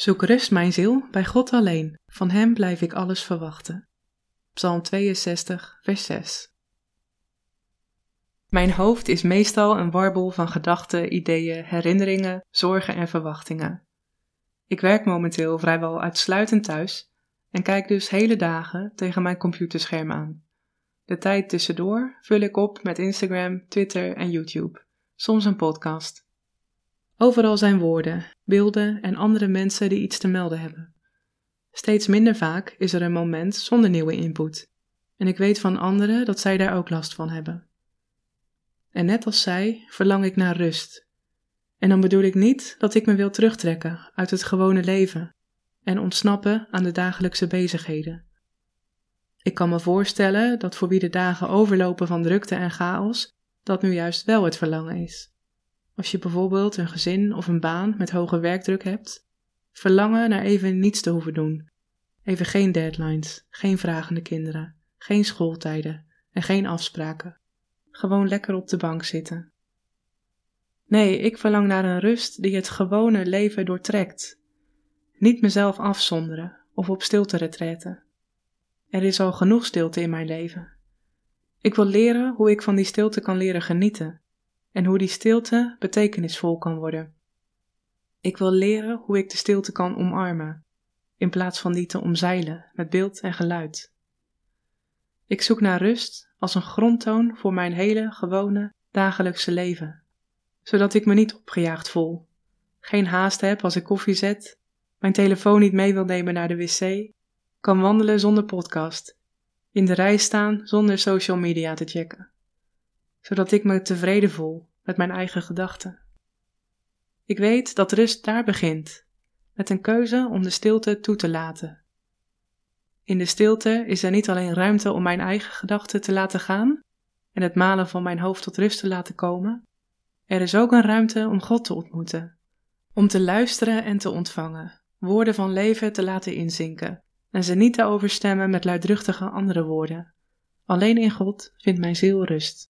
Zoek rust, mijn ziel, bij God alleen. Van Hem blijf ik alles verwachten. Psalm 62, vers 6. Mijn hoofd is meestal een warbel van gedachten, ideeën, herinneringen, zorgen en verwachtingen. Ik werk momenteel vrijwel uitsluitend thuis en kijk dus hele dagen tegen mijn computerscherm aan. De tijd tussendoor vul ik op met Instagram, Twitter en YouTube, soms een podcast. Overal zijn woorden, beelden en andere mensen die iets te melden hebben. Steeds minder vaak is er een moment zonder nieuwe input. En ik weet van anderen dat zij daar ook last van hebben. En net als zij verlang ik naar rust. En dan bedoel ik niet dat ik me wil terugtrekken uit het gewone leven en ontsnappen aan de dagelijkse bezigheden. Ik kan me voorstellen dat voor wie de dagen overlopen van drukte en chaos, dat nu juist wel het verlangen is. Als je bijvoorbeeld een gezin of een baan met hoge werkdruk hebt, verlangen naar even niets te hoeven doen. Even geen deadlines, geen vragende kinderen, geen schooltijden en geen afspraken. Gewoon lekker op de bank zitten. Nee, ik verlang naar een rust die het gewone leven doortrekt. Niet mezelf afzonderen of op stilte retretten. Er is al genoeg stilte in mijn leven. Ik wil leren hoe ik van die stilte kan leren genieten en hoe die stilte betekenisvol kan worden. Ik wil leren hoe ik de stilte kan omarmen, in plaats van die te omzeilen met beeld en geluid. Ik zoek naar rust als een grondtoon voor mijn hele gewone dagelijkse leven, zodat ik me niet opgejaagd voel, geen haast heb als ik koffie zet, mijn telefoon niet mee wil nemen naar de wc, kan wandelen zonder podcast, in de rij staan zonder social media te checken zodat ik me tevreden voel met mijn eigen gedachten. Ik weet dat rust daar begint, met een keuze om de stilte toe te laten. In de stilte is er niet alleen ruimte om mijn eigen gedachten te laten gaan en het malen van mijn hoofd tot rust te laten komen, er is ook een ruimte om God te ontmoeten, om te luisteren en te ontvangen, woorden van leven te laten inzinken en ze niet te overstemmen met luidruchtige andere woorden. Alleen in God vindt mijn ziel rust.